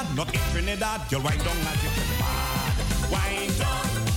Trinidad, not in Trinidad. You'll wind down like you can. Wind down.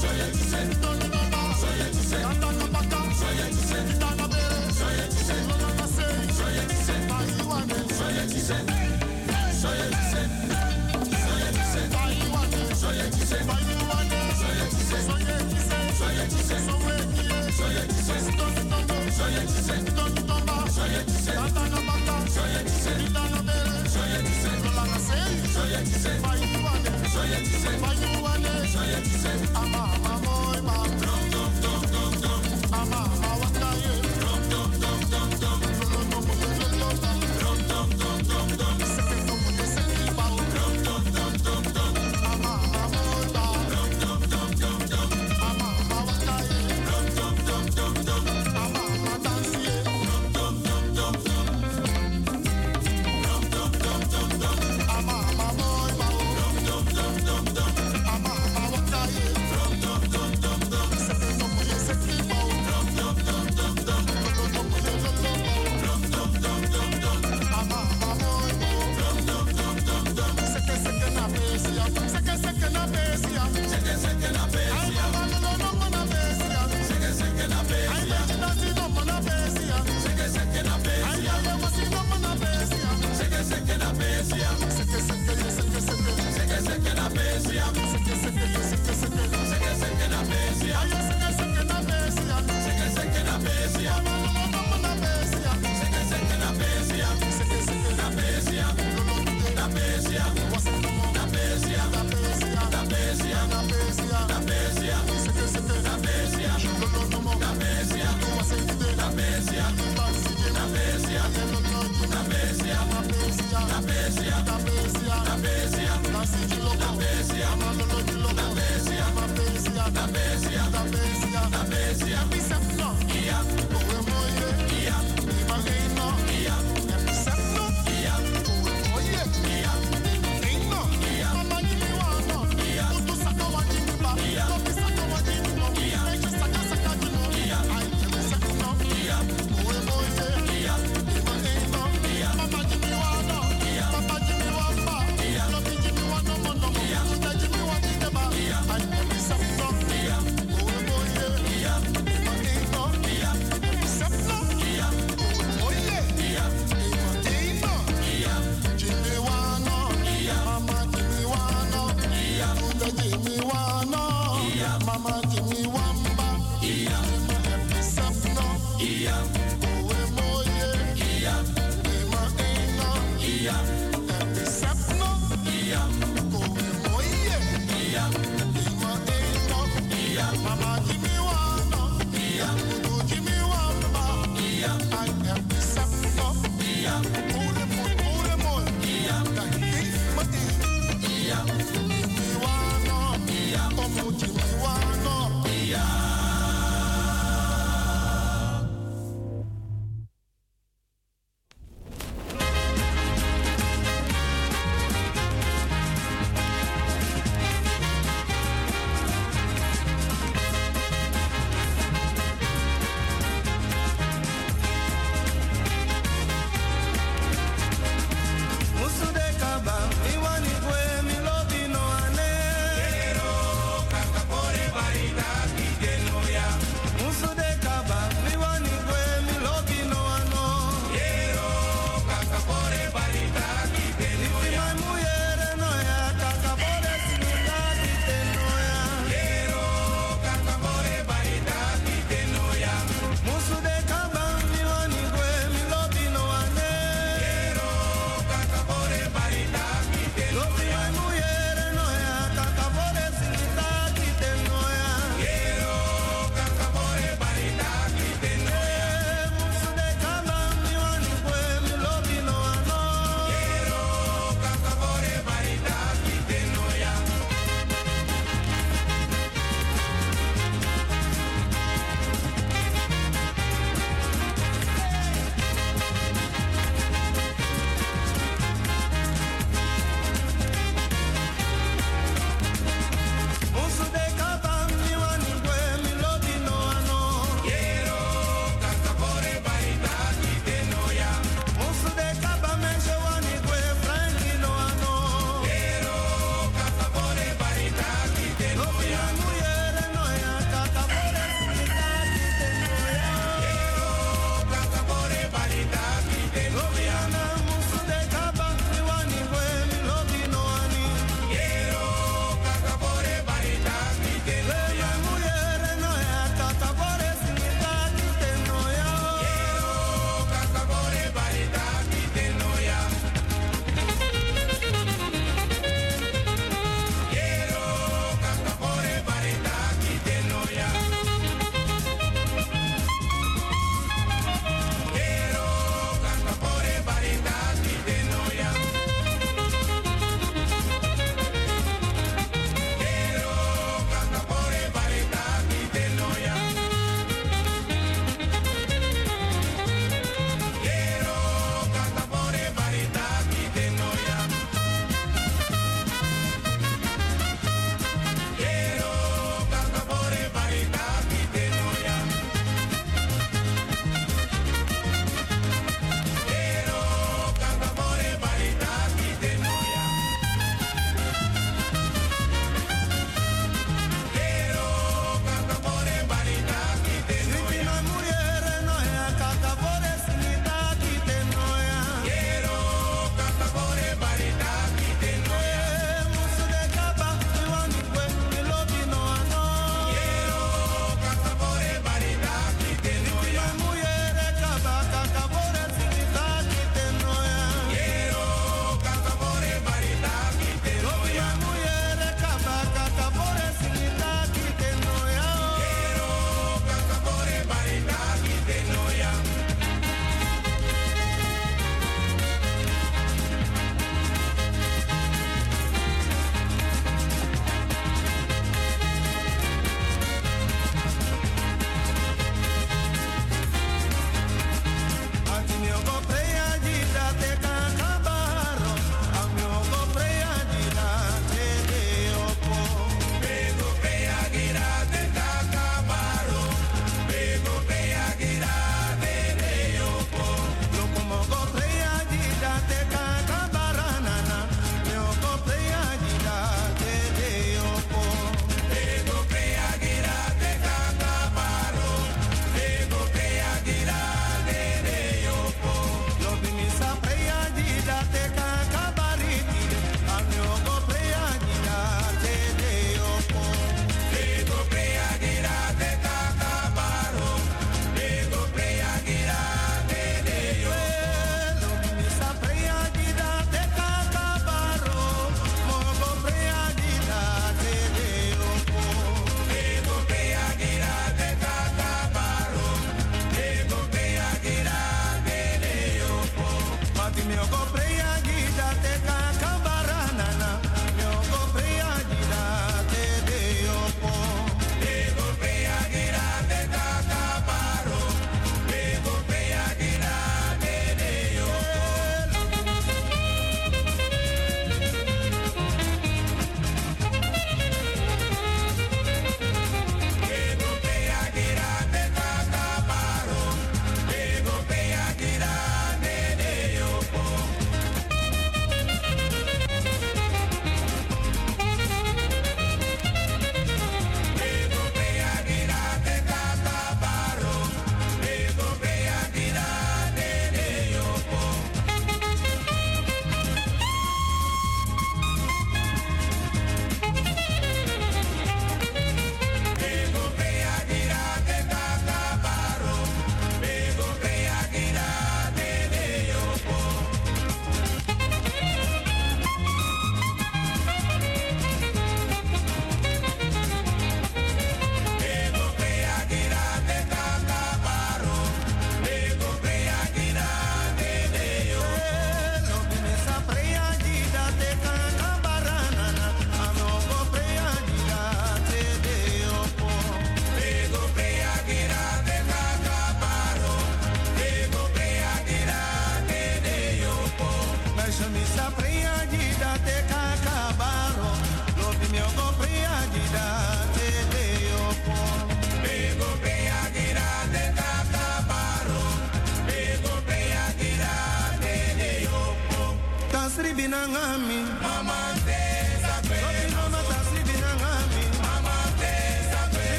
Soy hechicero. Soy hechicero. Soy hechicero. Soy hechicero. Soy hechicero. Soy hechicero. Soy hechicero. Soy hechicero. Soy hechicero. Soy hechicero. Soy hechicero. Soy hechicero. Soy hechicero. Soy hechicero. Soy hechicero. Soy hechicero. Papa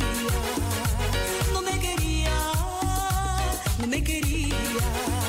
quería, no me quería, no me quería.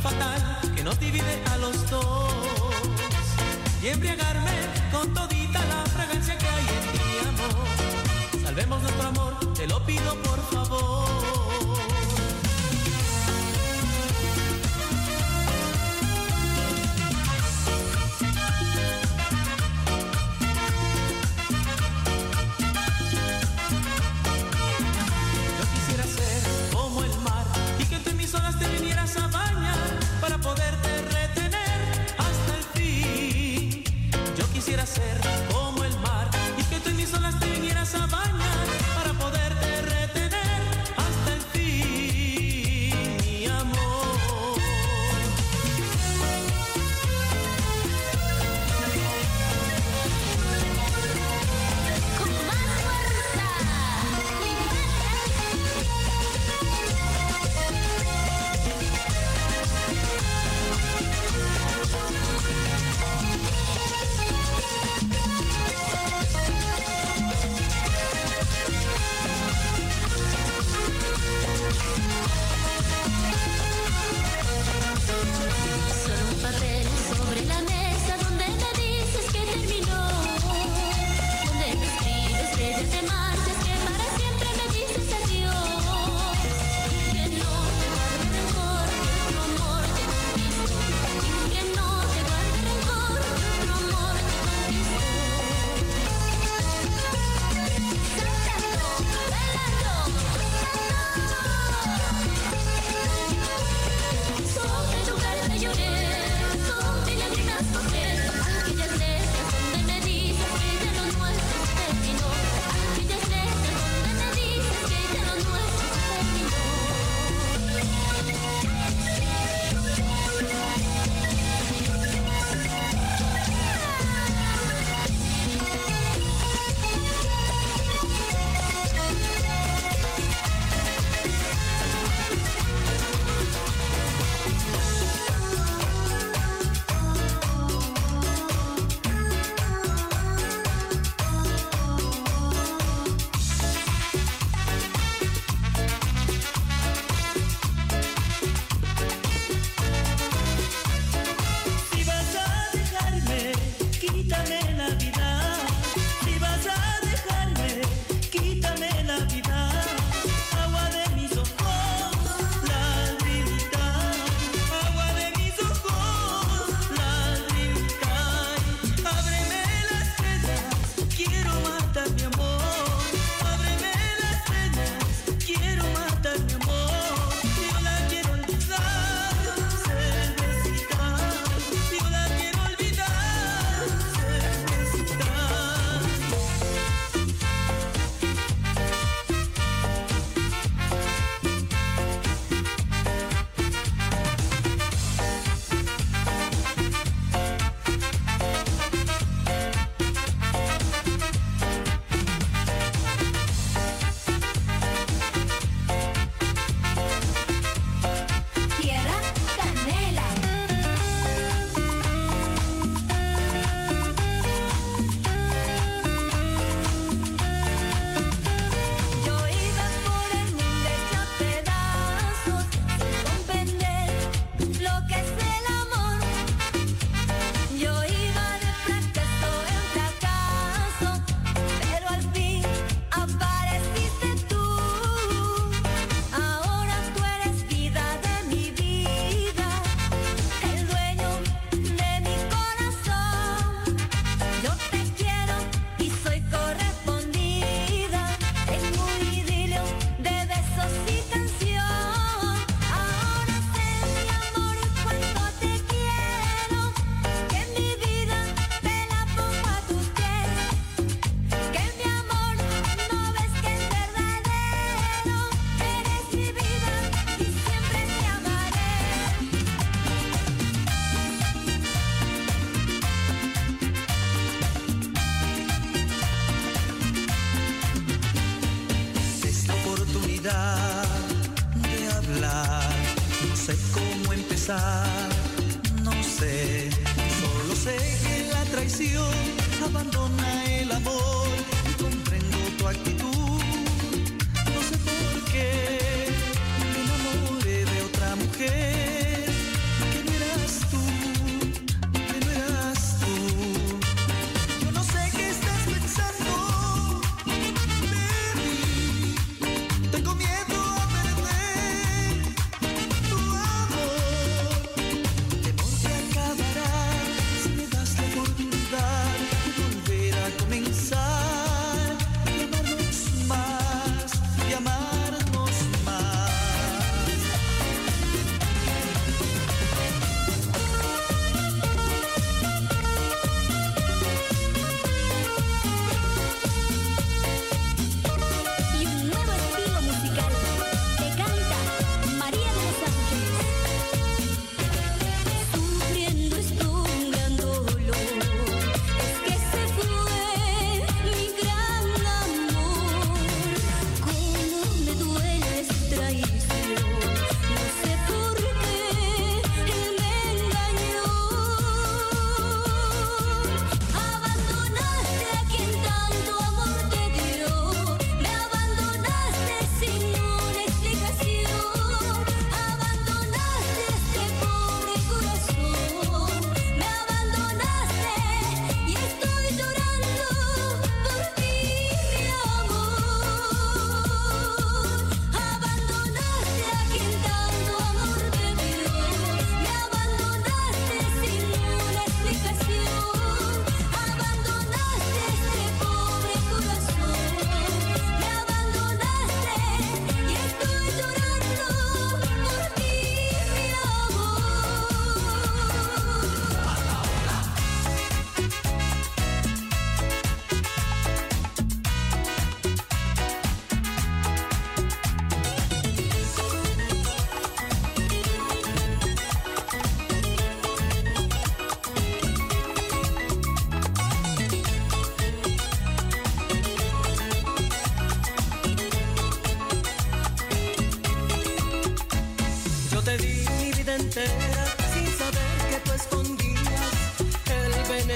fatal que nos divide a los dos. Y embriagarme con todita la fragancia que hay en mi amor. Salvemos nuestro amor.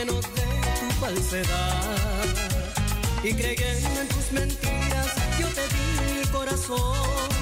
llenos de tu falsedad. Y creyendo en tus mentiras, yo te di mi corazón.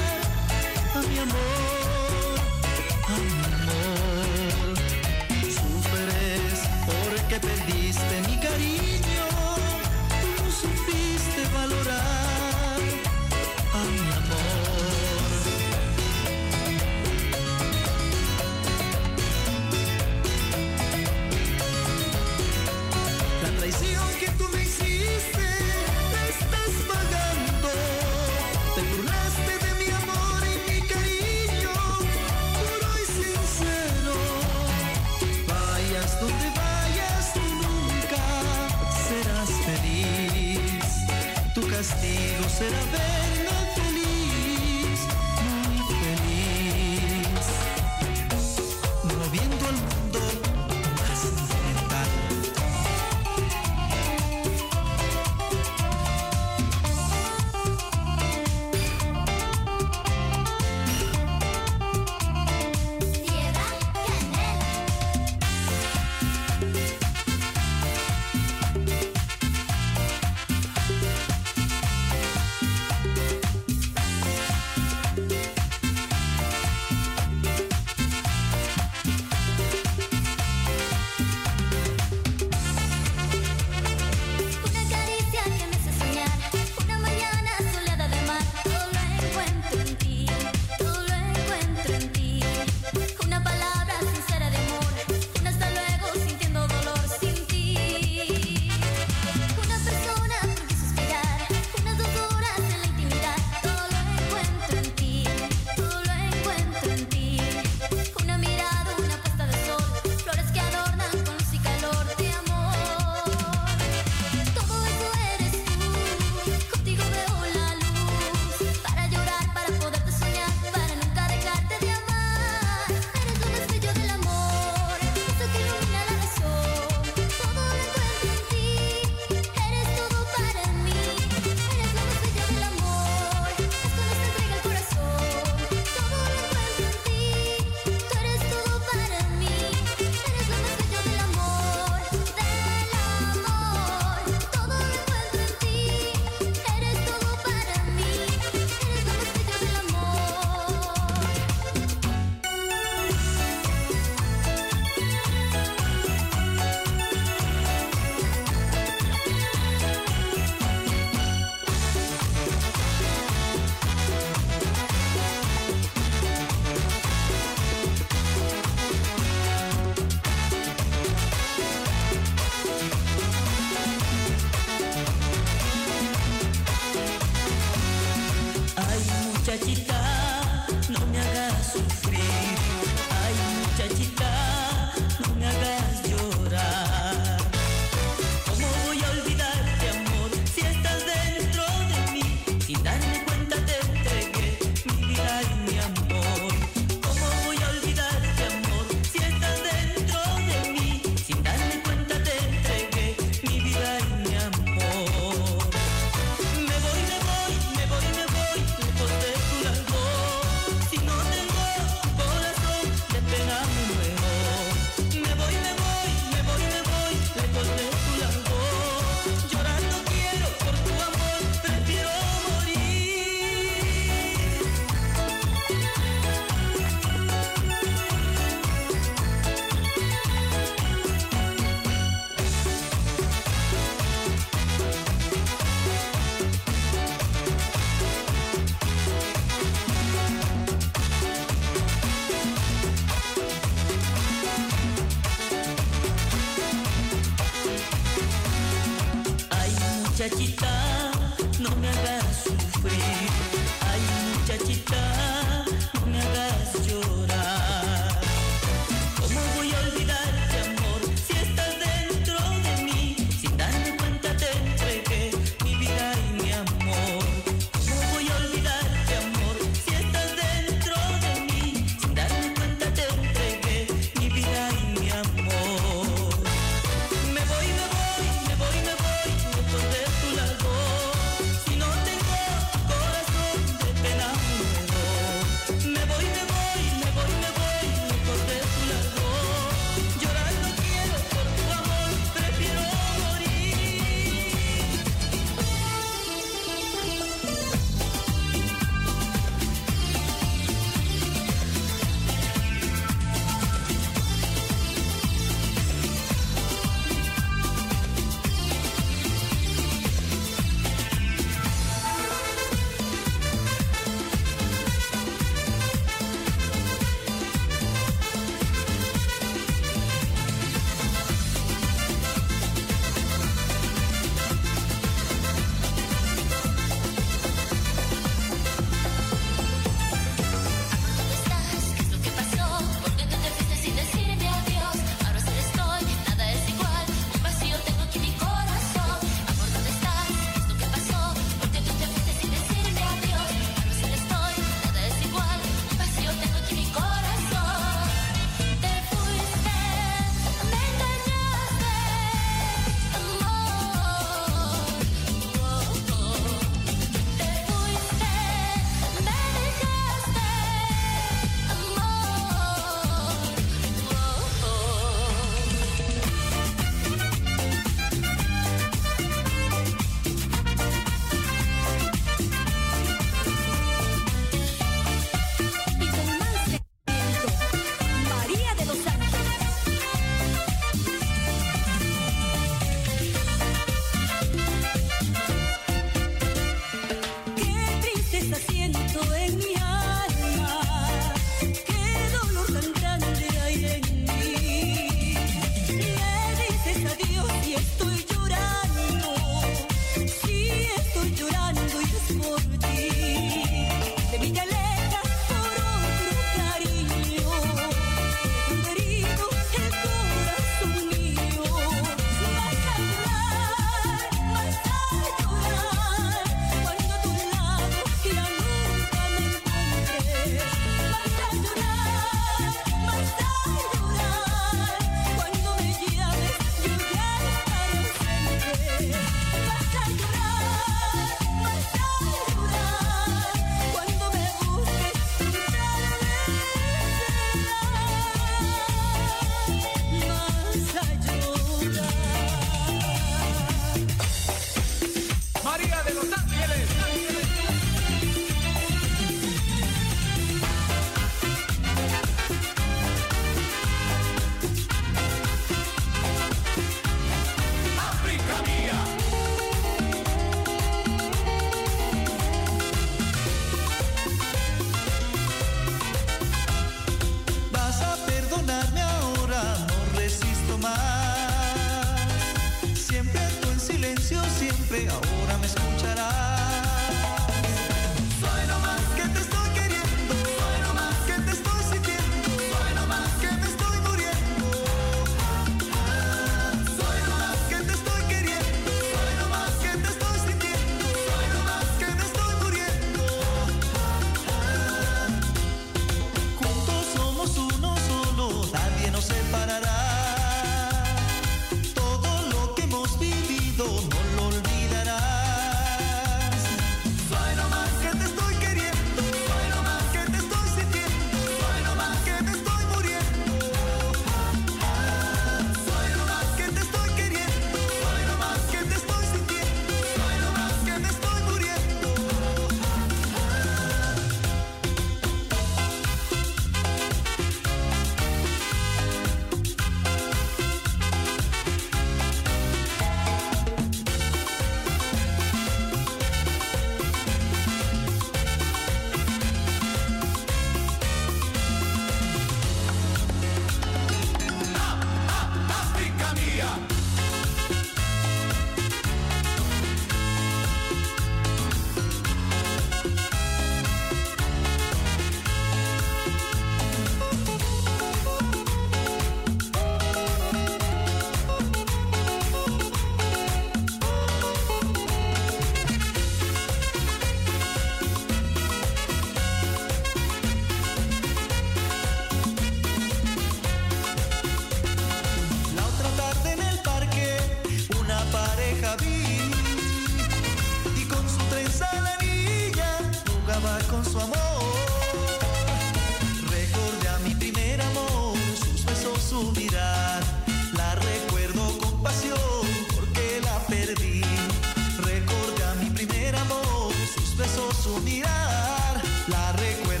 La recuerdo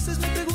vocês me perguntam.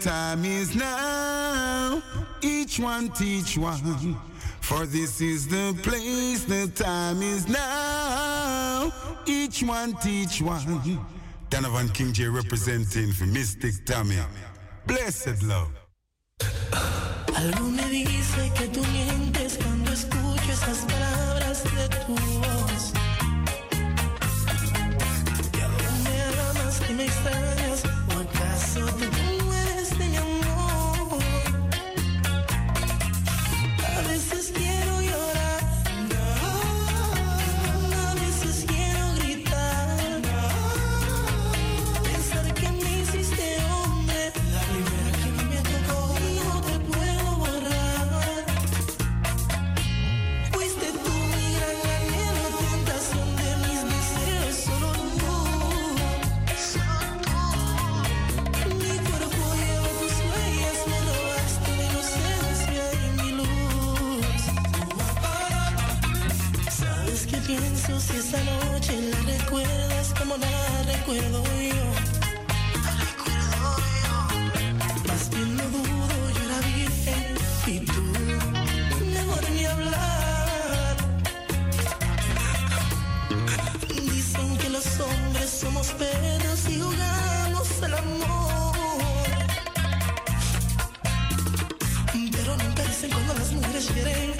time is now. Each one teach one. For this is the place, the time is now. Each one teach one. Donovan King J representing for Mystic Tommy. Blessed love. this feeling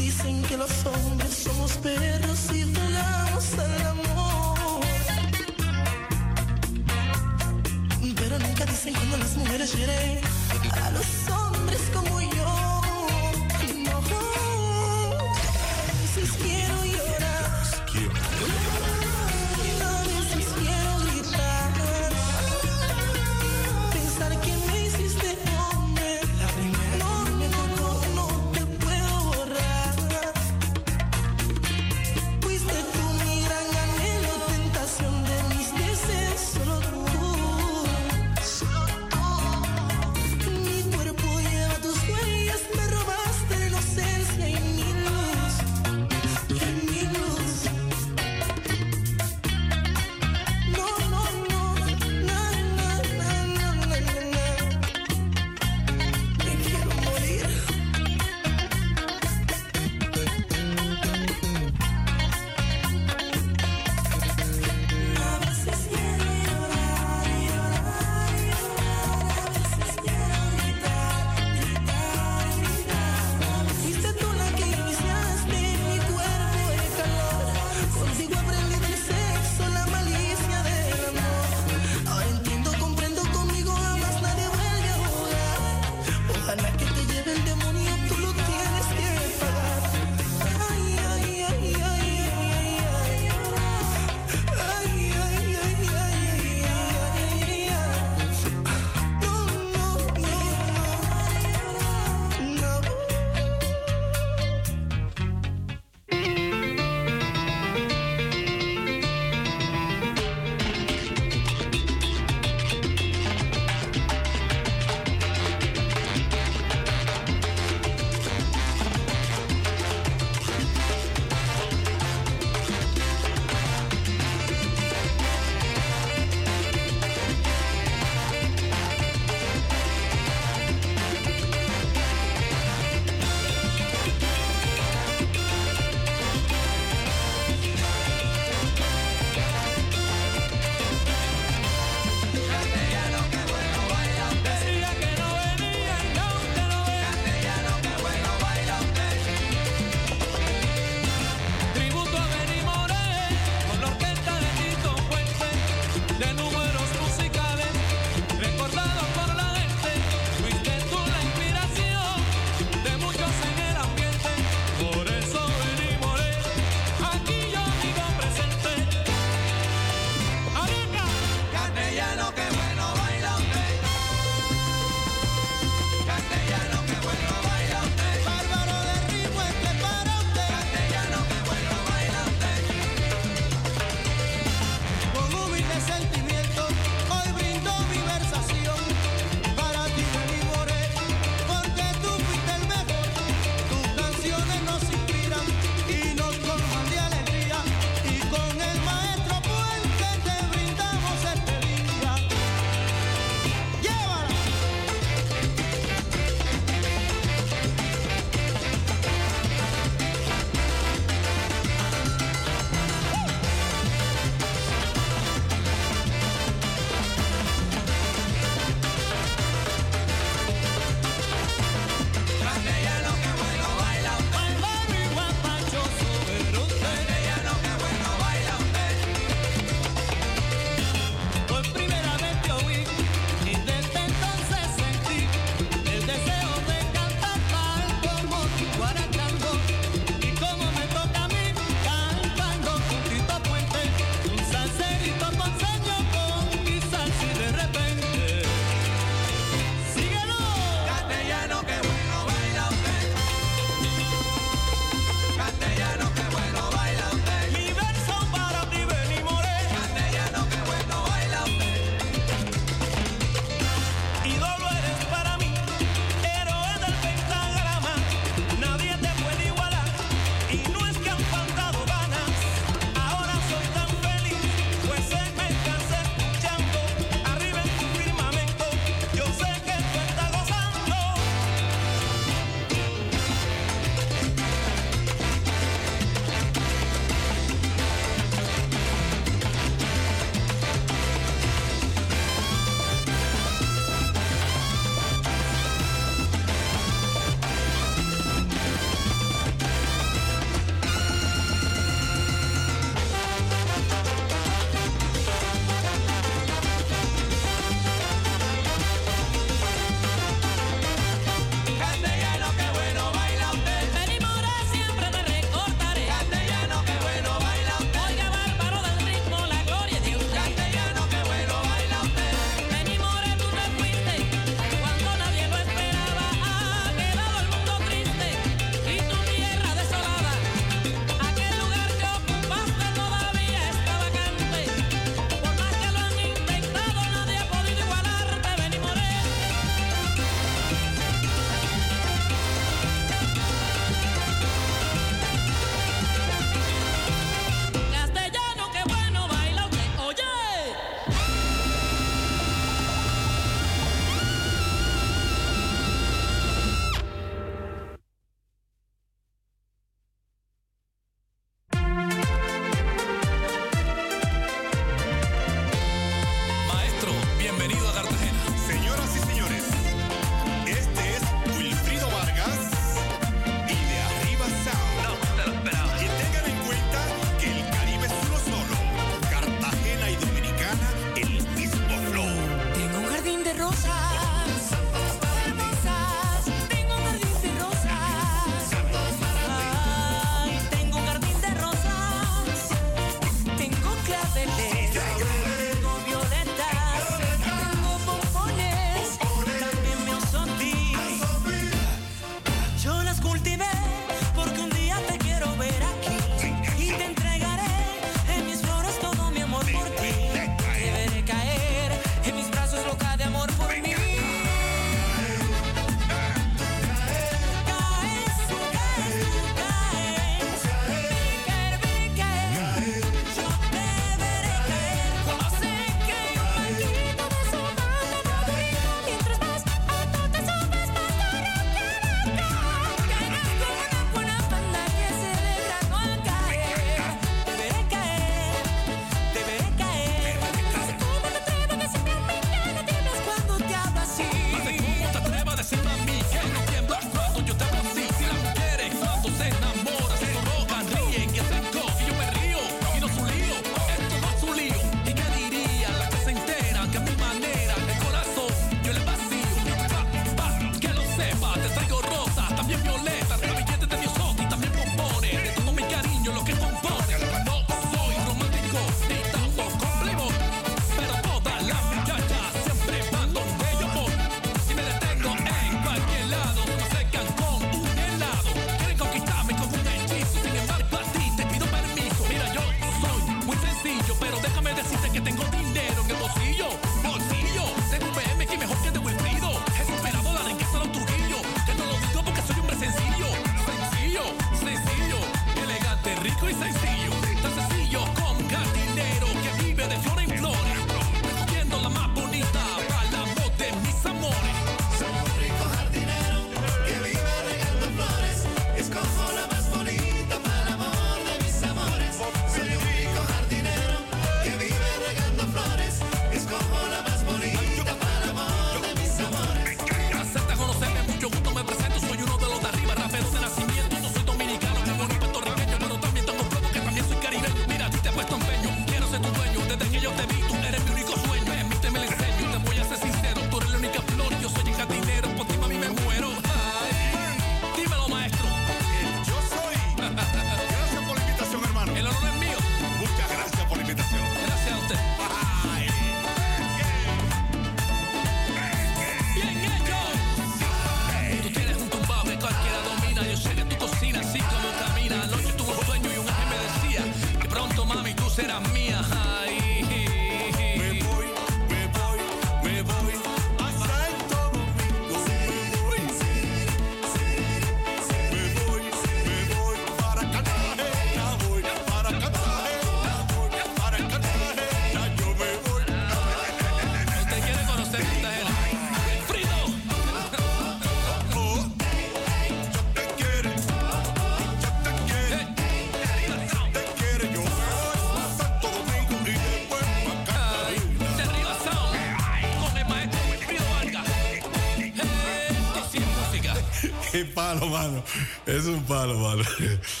palo, mano. Es un palo, mano.